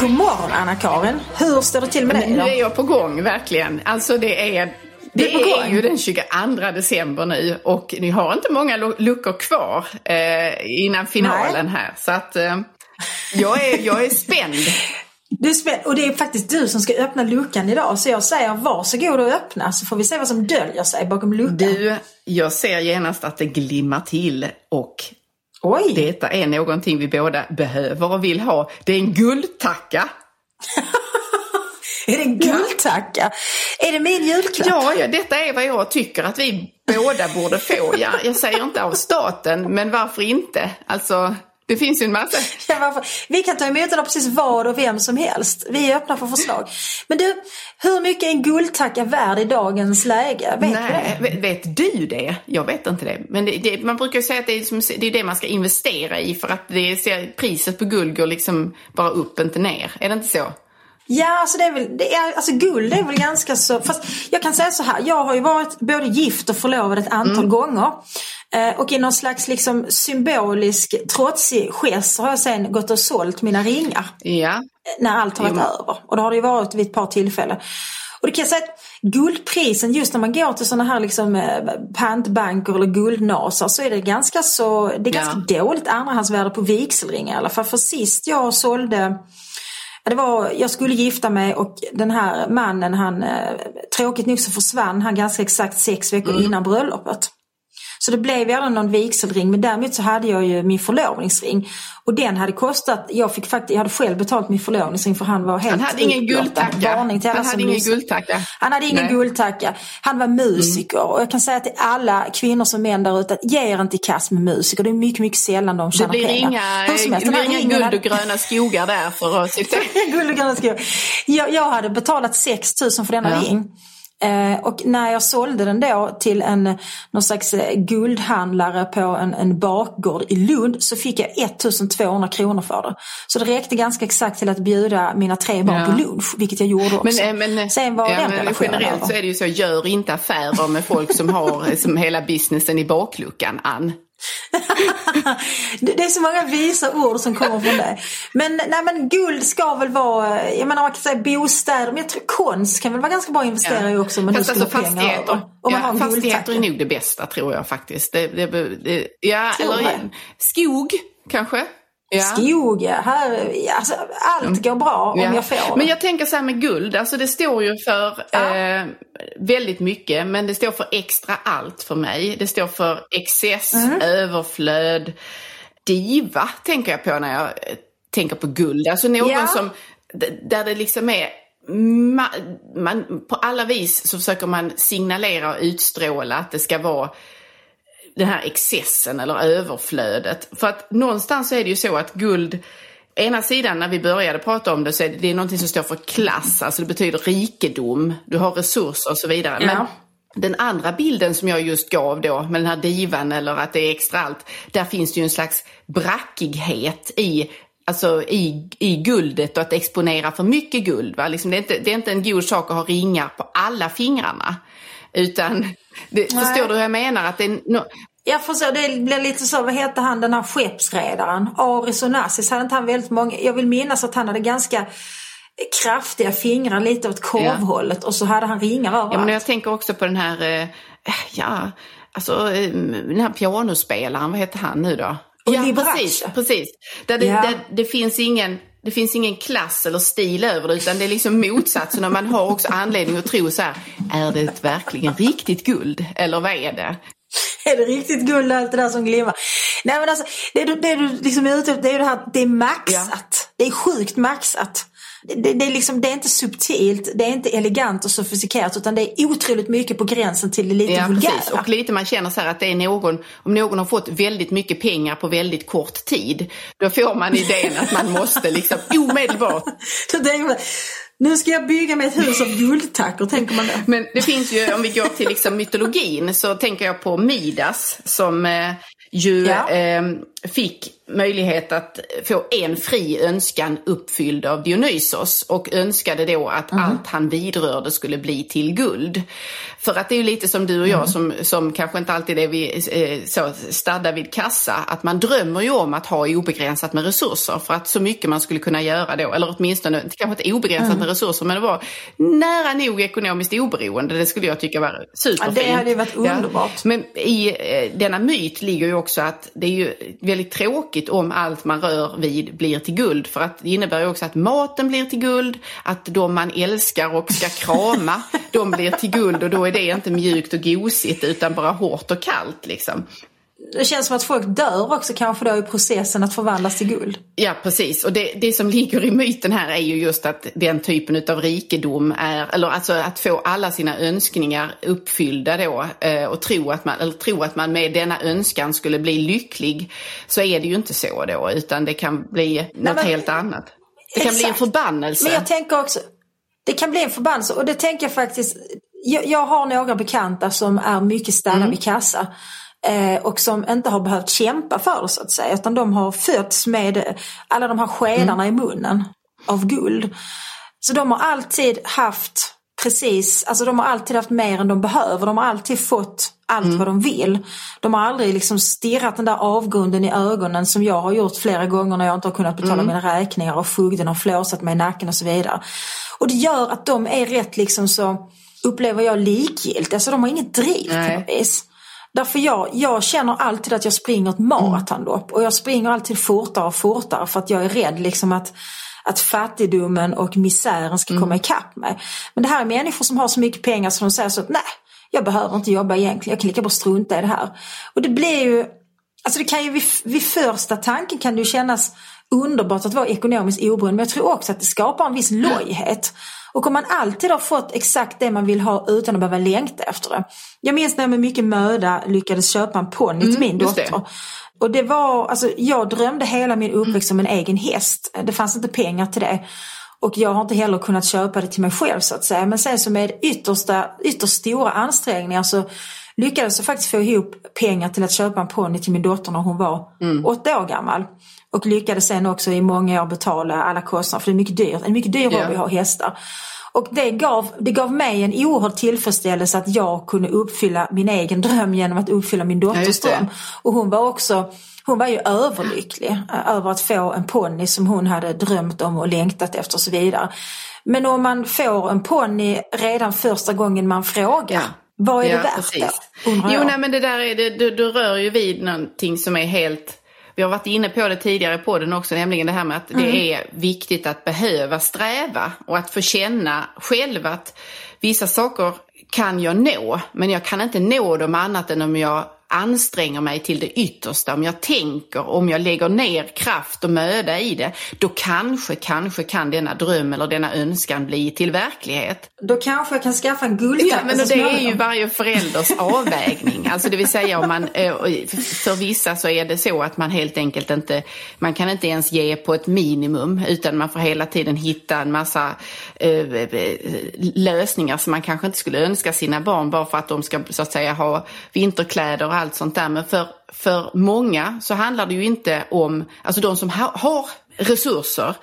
God morgon Anna-Karin. Hur står det till med dig Nu är jag på gång, verkligen. Alltså det är... Det är är ju den 22 december nu och ni har inte många lu- luckor kvar eh, innan finalen här. Så att eh, jag, är, jag är spänd. Du är spänd, och det är faktiskt du som ska öppna luckan idag. Så jag säger varsågod och öppna så får vi se vad som döljer sig bakom luckan. Du, jag ser genast att det glimmar till och Oj! detta är någonting vi båda behöver och vill ha. Det är en guldtacka. Är det en guldtacka? Är det min julklapp? Ja, ja, detta är vad jag tycker att vi båda borde få. Ja, jag säger inte av staten, men varför inte? Alltså, det finns ju en massa... Ja? Vi kan ta emot den av precis vad och vem som helst. Vi är öppna för förslag. Men du, hur mycket är en guldtacka värd i dagens läge? Vet Nej, du det? vet, du det? Jag vet inte det. Men det, det, man brukar säga att det är, som, det är det man ska investera i för att det, ser- priset på guld går liksom bara upp, inte ner. Är det inte så? Ja, alltså det är väl, det är, alltså guld är väl ganska så, fast jag kan säga så här, jag har ju varit både gift och förlovad ett antal Mm. gånger. Eh, och i någon slags liksom symbolisk trotsig gest så har jag sen gått och sålt mina ringar. Ja. när allt har varit Jo. över. Och det har det ju varit vid ett par tillfällen. Och det kan jag säga att guldprisen, just när man går till sådana här liksom, eh, pantbanker eller guldnasar så är det ganska så, det är Ja. ganska dåligt andrahandsvärde på vigselringar i alla fall. För sist jag sålde Ja, det var, jag skulle gifta mig och den här mannen, han, eh, tråkigt nog så försvann han ganska exakt sex veckor Mm. innan bröllopet. Så det blev aldrig någon vigselring men däremot så hade jag ju min förlovningsring. Och den hade kostat, jag fick faktiskt, jag hade själv betalt min förlovningsring för han var helt Han hade ingen guldtacka. Han hade ingen guldtacka. Han hade ingen Nej. Mm. guldtacka. Han var musiker och jag kan säga till alla kvinnor som män där ute att ge er inte i kast med musiker. Det är mycket, mycket sällan de tjänar pengar. inga, det blir inga ringen guld hade- och gröna skogar där för sitta... Guld och gröna skor. Jag, jag hade betalat 6 000 för denna Ja. ring. Eh, och när jag sålde den då till en någon slags eh, guldhandlare på en, en bakgård i Lund så fick jag 1200 kronor för det. Så det räckte ganska exakt till att bjuda mina tre barn Ja. på lunch, vilket jag gjorde också. Men, eh, men, Sen var ja, den men generellt över. så är det ju så, gör inte affärer med folk som har som hela businessen i bakluckan, Ann. Det är så många visa ord som kommer från dig. Men, nej, men guld ska väl vara, jag menar man kan säga bostäder, men jag tror konst kan väl vara ganska bra att investera i också. Men Fast alltså fastigheter, över. Om man ja, en fastigheter är nog det bästa tror jag faktiskt. Det, det, det, ja, eller skog kanske. Ja. Skog, ja. Här, alltså, allt går bra om Ja. jag får Men det. jag tänker så här med guld, alltså det står ju för Ja. eh, väldigt mycket, men det står för extra allt för mig. Det står för excess, Mm. överflöd, diva tänker jag på när jag eh, tänker på guld. Alltså någon Ja. som, där det liksom är man, man, på alla vis så försöker man signalera och utstråla att det ska vara den här excessen eller överflödet. För att någonstans så är det ju så att guld, ena sidan när vi började prata om det så är det, det är någonting som står för klass, alltså det betyder rikedom, du har resurser och så vidare. Men Ja. den andra bilden som jag just gav då med den här divan eller att det är extra allt, där finns det ju en slags brackighet i Alltså i, i guldet och att exponera för mycket guld. Va? Liksom det, är inte, det är inte en god sak att ha ringar på alla fingrarna. Utan, det, Nej. förstår du hur jag menar? Att det är no, Jag förstår, det blir lite så, vad heter han den här skeppsredaren? Aris Onassis, hade inte han väldigt många, jag vill minnas att han hade ganska kraftiga fingrar lite åt korvhållet och så hade han ringar överallt. Ja, men jag tänker också på den här, eh, ja, alltså eh, den här pianospelaren, vad heter han nu då? Ja, Liberace. precis, precis. Där det, Ja. där det finns ingen det finns ingen klass eller stil över det utan det är liksom motsatsen och man har också anledning att tro så här, är det verkligen riktigt guld eller vad är det? Är det riktigt guld allt det där som glimmar? Nej men alltså, det du, det du liksom är ute efter, det är ju det här det är maxat. Det är sjukt maxat. Det, det, är liksom, det är inte subtilt, det är inte elegant och sofistikerat utan det är otroligt mycket på gränsen till det lite Ja, vulgära. precis. Och lite man känner så här att det är någon, om någon har fått väldigt mycket pengar på väldigt kort tid, då får man idén att man måste liksom omedelbart nu ska jag bygga mig ett hus av guldtackor, tänker man då. Men det finns ju, om vi går till liksom mytologin, så tänker jag på Midas som eh, ju Ja. eh, fick möjlighet att få en fri önskan uppfylld av Dionysos och önskade då att Mm. allt han vidrörde skulle bli till guld. För att det är ju lite som du och jag Mm. som, som kanske inte alltid är vid, eh, så stadda vid kassa, att man drömmer ju om att ha obegränsat med resurser för att så mycket man skulle kunna göra då, eller åtminstone, kanske inte obegränsat Mm. med resurser, men det var nära nog ekonomiskt oberoende. Det skulle jag tycka var superfint. Ja, det hade ju varit underbart. Men i eh, denna myt ligger ju också att det är ju väldigt tråkigt om allt man rör vid blir till guld. För att det innebär ju också att maten blir till guld, att de man älskar och ska krama, de blir till guld och då är det inte mjukt och gosigt utan bara hårt och kallt liksom. Det känns som att folk dör också kanske då i processen att förvandlas till guld. Ja, precis. Och det, det som ligger i myten här är ju just att den typen av rikedom är, eller alltså att få alla sina önskningar uppfyllda då eh, och tro att, man, eller tro att man med denna önskan skulle bli lycklig, så är det ju inte så då, utan det kan bli något men- helt annat. Det kan bli en Exakt. förbannelse. Men jag tänker också, det kan bli en förbannelse och det tänker jag faktiskt, jag, jag har några bekanta som är mycket stadda Mm. vid kassa. Eh, och som inte har behövt kämpa för det så att säga. Utan de har fötts med alla de här skedarna Mm. i munnen av guld. Så de har alltid haft precis, alltså de har alltid haft mer än de behöver. De har alltid fått allt Mm. vad de vill. De har aldrig liksom stirrat den där avgrunden i ögonen som jag har gjort flera gånger när jag inte har kunnat betala Mm. mina räkningar och fogden har flåsat mig i nacken och så vidare. Och det gör att de är rätt liksom så, upplever jag likgiltiga. Alltså de har inget driv Nej. på något vis. Därför jag, jag känner alltid att jag springer ett maratonlopp och jag springer alltid fortare och fortare för att jag är rädd liksom att, att fattigdomen och misären ska komma ikapp mig. Men det här är människor som har så mycket pengar så de säger så att nej, jag behöver inte jobba egentligen, jag kan lika bra strunta i det här. Och det blir ju, alltså det kan ju vid, vid första tanken kan det ju kännas underbart att vara ekonomiskt oberoende men jag tror också att det skapar en viss lojhet. Och om man alltid har fått exakt det man vill ha utan att behöva längta efter det. Jag minns när jag med mycket möda lyckades köpa en ponny till min just det. dotter. Och det var, alltså jag drömde hela min uppväxt om en egen häst. Det fanns inte pengar till det. Och jag har inte heller kunnat köpa det till mig själv så att säga. Men sen så med yttersta, ytterst stora ansträngningar så lyckades jag faktiskt få ihop pengar till att köpa en ponny till min dotter när hon var åtta år gammal. Och lyckades sen också i många år betala alla kostnader för det är mycket dyrt. En mycket dyr hobby Ja. att ha hästar. Och det gav, det gav mig en oerhörd tillfredsställelse att jag kunde uppfylla min egen dröm genom att uppfylla min dotters det. dröm. Och hon var också hon var ju överlycklig eh, över att få en ponny som hon hade drömt om och längtat efter och så vidare. Men om man får en ponny redan första gången man frågar, Ja. Vad är Ja, det värt precis. då? Undrar Jo, jag. nej, men det där är, det, du, du rör ju vid någonting som är helt... Vi har varit inne på det tidigare på den också, nämligen det här med att Mm. det är viktigt att behöva sträva och att få känna själv att vissa saker kan jag nå, men jag kan inte nå dem annat än om jag anstränger mig till det yttersta, om jag tänker, om jag lägger ner kraft och möda i det, då kanske, kanske kan denna dröm eller denna önskan bli till verklighet. Då kanske jag kan skaffa en Ja, guldkappa men det är ju varje förälders avvägning. Alltså det vill säga om man, eh, för vissa så är det så att man helt enkelt inte, man kan inte ens ge på ett minimum utan man får hela tiden hitta en massa eh, eh, lösningar som man kanske inte skulle önska sina barn bara för att de ska så att säga ha vinterkläder allt sånt där. Men för, för många så handlar det ju inte om, alltså de som ha, har resurser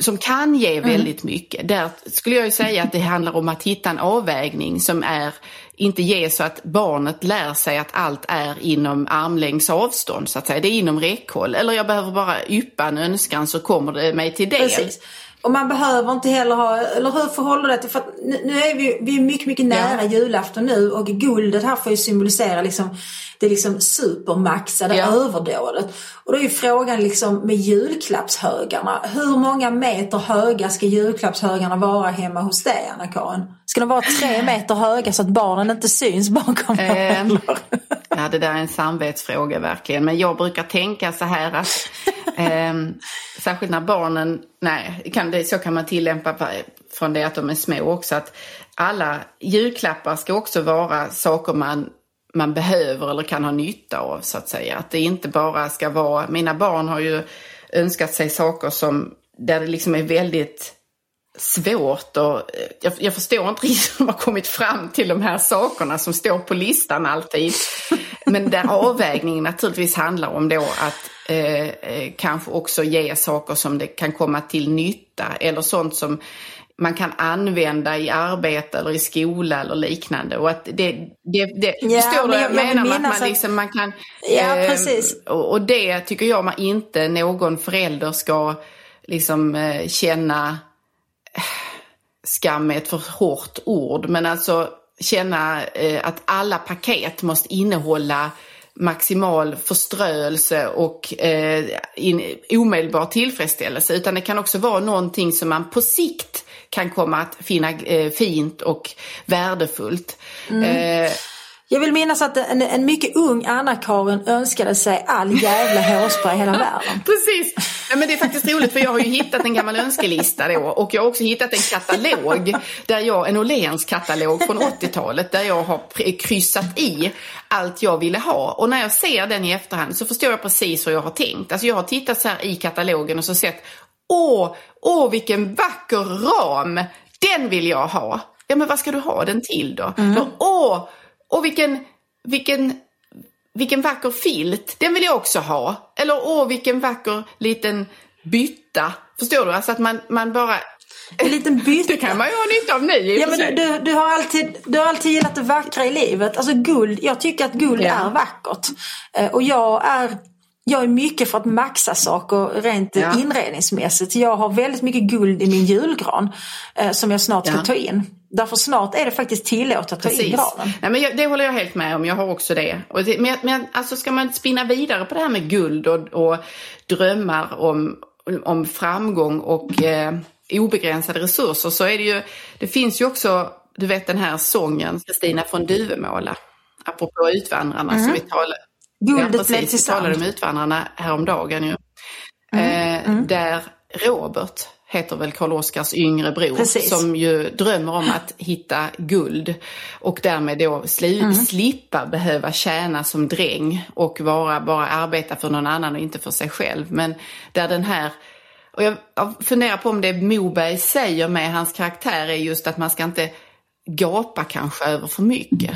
som kan ge väldigt mycket. Där skulle jag ju säga att det handlar om att hitta en avvägning som är inte ge så att barnet lär sig att allt är inom armlängds avstånd så att säga. Det är inom räckhåll. Eller jag behöver bara yppa en önskan så kommer det mig till del. Precis. Och man behöver inte heller ha, eller hur förhåller det till, för att nu, nu är vi, vi är mycket, mycket nära julafton nu och guldet här får ju symbolisera liksom det liksom supermaxade Ja. överdådet. Och då är ju frågan liksom med julklappshögarna, hur många meter höga ska julklappshögarna vara hemma hos dig Anna-Karin? Ska de vara tre meter höga så att barnen inte syns bakom dem? Eller? Ja, det där är en samvetsfråga verkligen. Men jag brukar tänka så här att ehm, särskilt när barnen, nej, kan det, så kan man tillämpa på- från det att de är små också, att alla julklappar ska också vara saker man man behöver eller kan ha nytta av så att säga. Att det inte bara ska vara, mina barn har ju önskat sig saker som, där det liksom är väldigt svårt och jag, jag förstår inte riktigt hur de har kommit fram till de här sakerna som står på listan alltid. Men där avvägningen naturligtvis handlar om då att eh, eh, kanske också ge saker som det kan komma till nytta eller sånt som man kan använda i arbete eller i skola eller liknande. Och att det, det, det Ja, förstår du jag menar? att man, att- liksom, man kan... Ja, eh, precis. och, och det tycker jag man inte någon förälder ska liksom eh, känna skam är ett för hårt ord, men alltså känna eh, att alla paket måste innehålla maximal förströelse och eh, in, omedelbar tillfredsställelse. Utan det kan också vara någonting som man på sikt kan komma att finna eh, fint och värdefullt. Eh, Jag vill minnas att en, en mycket ung Anna-Karin önskade sig all jävla hårspray i hela världen. Precis. Ja, men det är faktiskt roligt för jag har ju hittat en gammal önskelista då och jag har också hittat en katalog, där jag, en Åhléns katalog från 80-talet där jag har kryssat i allt jag ville ha. Och när jag ser den i efterhand så förstår jag precis vad jag har tänkt. Alltså jag har tittat så här i katalogen och så sett, åh, åh vilken vacker ram, den vill jag ha. Ja men vad ska du ha den till då? då åh, åh vilken, vilken vilken vacker filt, den vill jag också ha. Eller åh, vilken vacker liten bytta. Förstår du? Alltså att man, man bara... En liten bytta. Det kan man ju ha nytta av nu i och Ja, men du, du, du, har alltid, du har alltid gillat det vackra i livet. Alltså guld, jag tycker att guld Ja. är vackert. Eh, och jag är, jag är mycket för att maxa saker rent Ja. inredningsmässigt. Jag har väldigt mycket guld i min julgran eh, som jag snart ska Ja. ta in. Därför snart är det faktiskt tillåtet att ta in Precis. granen. Nej, men jag, det håller jag helt med om. Jag har också det. Och det men, men alltså ska man spinna vidare på det här med guld och, och drömmar om, om framgång och eh, obegränsade resurser så är det ju, det finns ju också, du vet den här sången, Kristina från Duvemåla, apropå Utvandrarna som vi talade. Guldet ja, precis. till Vi talade om. Utvandrarna häromdagen ju. Mm. Eh, där Robert heter väl Karl Oskars yngre bror Precis. som ju drömmer om att hitta guld och därmed då sli, Mm. slippa behöva tjäna som dräng och vara, bara arbeta för någon annan och inte för sig själv. Men där den här och jag, funderar på om det Moberg säger med hans karaktär är just att man ska inte gapa kanske över för mycket.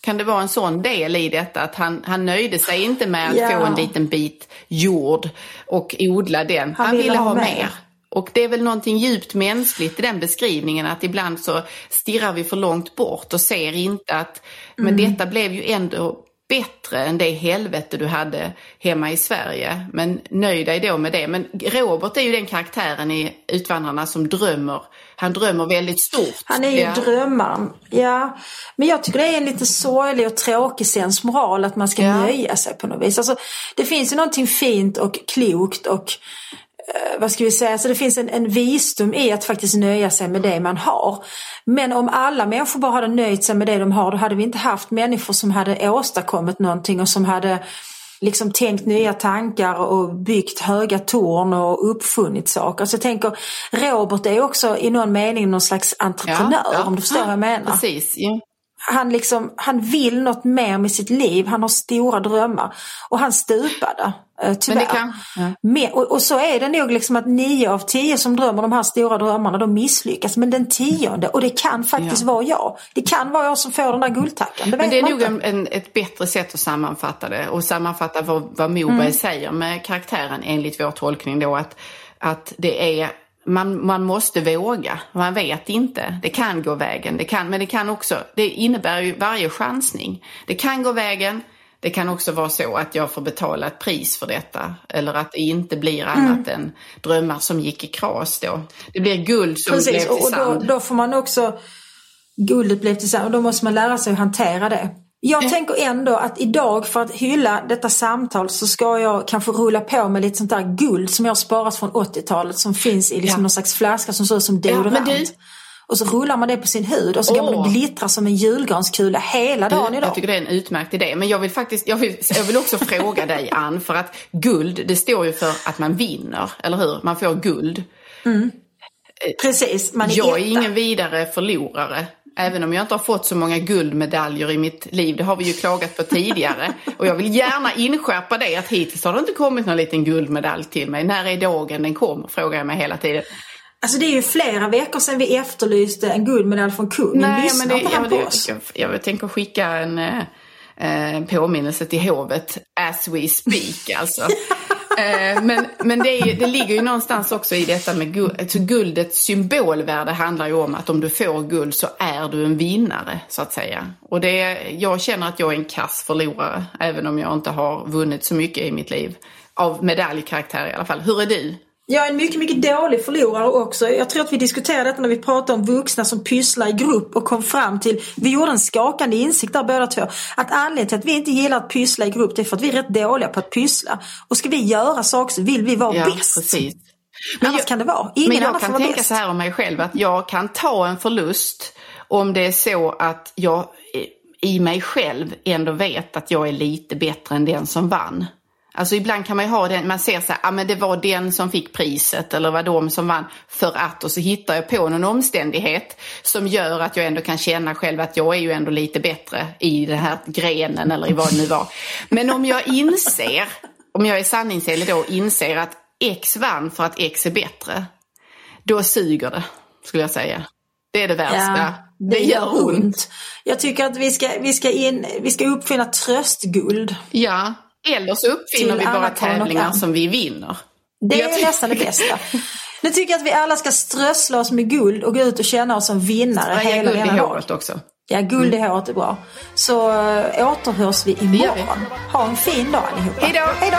Kan det vara en sån del i detta att han, han nöjde sig inte med att Ja. få en liten bit jord och odla den. Han, ville, ha mer. Och det är väl någonting djupt mänskligt i den beskrivningen att ibland så stirrar vi för långt bort och ser inte att men detta blev ju ändå bättre än det helvete du hade hemma i Sverige. Men nöj dig då med det. Men Robert är ju den karaktären i Utvandrarna som drömmer. Han drömmer väldigt stort. Han är ju Ja. drömmaren. Ja. Men jag tycker det är en lite sorglig och tråkig sensmoral att man ska Ja. nöja sig på något vis. Alltså, det finns ju någonting fint och klokt och vad ska vi säga, alltså det finns en, en visdom i att faktiskt nöja sig med det man har. Men om alla människor bara hade nöjt sig med det de har då hade vi inte haft människor som hade åstadkommit någonting och som hade liksom tänkt nya tankar och byggt höga torn och uppfunnit saker. Så jag tänker, Robert är också i någon mening någon slags entreprenör om du förstår vad jag menar. Precis, ja. Han, liksom, han vill något mer med sitt liv, han har stora drömmar. Och han stupade, eh, tyvärr. Men kan- ja. Men, och, och så är det nog liksom att nio av tio som drömmer de här stora drömmarna, de misslyckas. Men den tionde, och det kan faktiskt Ja. vara jag. Det kan vara jag som får den där guldtackan. Det Men det är nog en, en, ett bättre sätt att sammanfatta det och sammanfatta vad, vad Moberg Mm. säger med karaktären enligt vår tolkning då att, att det är man, man måste våga, man vet inte. Det kan gå vägen, det kan, men det kan också, det innebär ju varje chansning. Det kan gå vägen, det kan också vara så att jag får betala ett pris för detta. Eller att det inte blir Mm. annat än drömmar som gick i kras då. Det blir guld som blev Precis, till och, och då, sand. då får man också guldet blev till sand och då måste man lära sig att hantera det. Jag tänker ändå att idag för att hylla detta samtal så ska jag kanske rulla på med lite sånt där guld som jag har sparat från 80-talet som finns i liksom Ja. någon slags flaska som ser ut som Ja, deodorant. du- Och så rullar man det på sin hud och så går man och Åh. glittrar som en julgranskula hela dagen idag. Jag tycker det är en utmärkt idé. Men jag vill faktiskt, jag vill, jag vill också fråga dig Ann, för att guld, det står ju för att man vinner, eller hur? Man får guld. Precis, man är Jag är ingen vidare förlorare. Även om jag inte har fått så många guldmedaljer i mitt liv, det har vi ju klagat på tidigare. Och jag vill gärna inskärpa det att hittills har det inte kommit någon liten guldmedalj till mig. När är dagen den kommer? Frågar jag mig hela tiden. Alltså det är ju flera veckor sedan vi efterlyste en guldmedalj från kungen. Nej, Lyssnar men det, inte han jag, på oss? jag, jag, jag tänker skicka en eh, eh, påminnelse till hovet as we speak alltså. Eh, men men det, är, det ligger ju någonstans också i detta med guld. Alltså guldets symbolvärde handlar ju om att om du får guld så är du en vinnare så att säga. Och det, jag känner att jag är en kass förlorare även om jag inte har vunnit så mycket i mitt liv. Av medaljkaraktär i alla fall. Hur är du? Jag är en mycket, mycket dålig förlorare också. Jag tror att vi diskuterade detta när vi pratade om vuxna som pysslar i grupp och kom fram till, vi gjorde en skakande insikt där båda två, att anledningen till att vi inte gillar att pyssla i grupp det är för att vi är rätt dåliga på att pyssla. Och ska vi göra saker så vill vi vara Ja, bäst. precis. Annars jag- kan det vara. Ingen Men jag kan tänka bäst. så här om mig själv att jag kan ta en förlust om det är så att jag i mig själv ändå vet att jag är lite bättre än den som vann. Alltså ibland kan man ju ha den, man ser så här, ah, men det var den som fick priset eller var de som vann för att och så hittar jag på någon omständighet som gör att jag ändå kan känna själv att jag är ju ändå lite bättre i den här grenen eller i vad det nu var. Men om jag inser, om jag är sanningsenlig då inser att X vann för att X är bättre, då suger det, skulle jag säga. Det är det värsta. Ja, det, gör ont. Jag tycker att vi ska, vi ska, in, vi ska uppfinna tröstguld. Ja, eller så uppfinner Till vi bara tävlingar som vi vinner. Det är nästan det bästa. Nu tycker jag att vi alla ska strössla oss med guld och gå ut och känna oss som vinnare Ja, hela guld i denna dag. håret också. Ja, guld i håret är bra. Så äh, återhörs vi. imorgon. Ha en fin dag allihopa. Hej då! Hej då!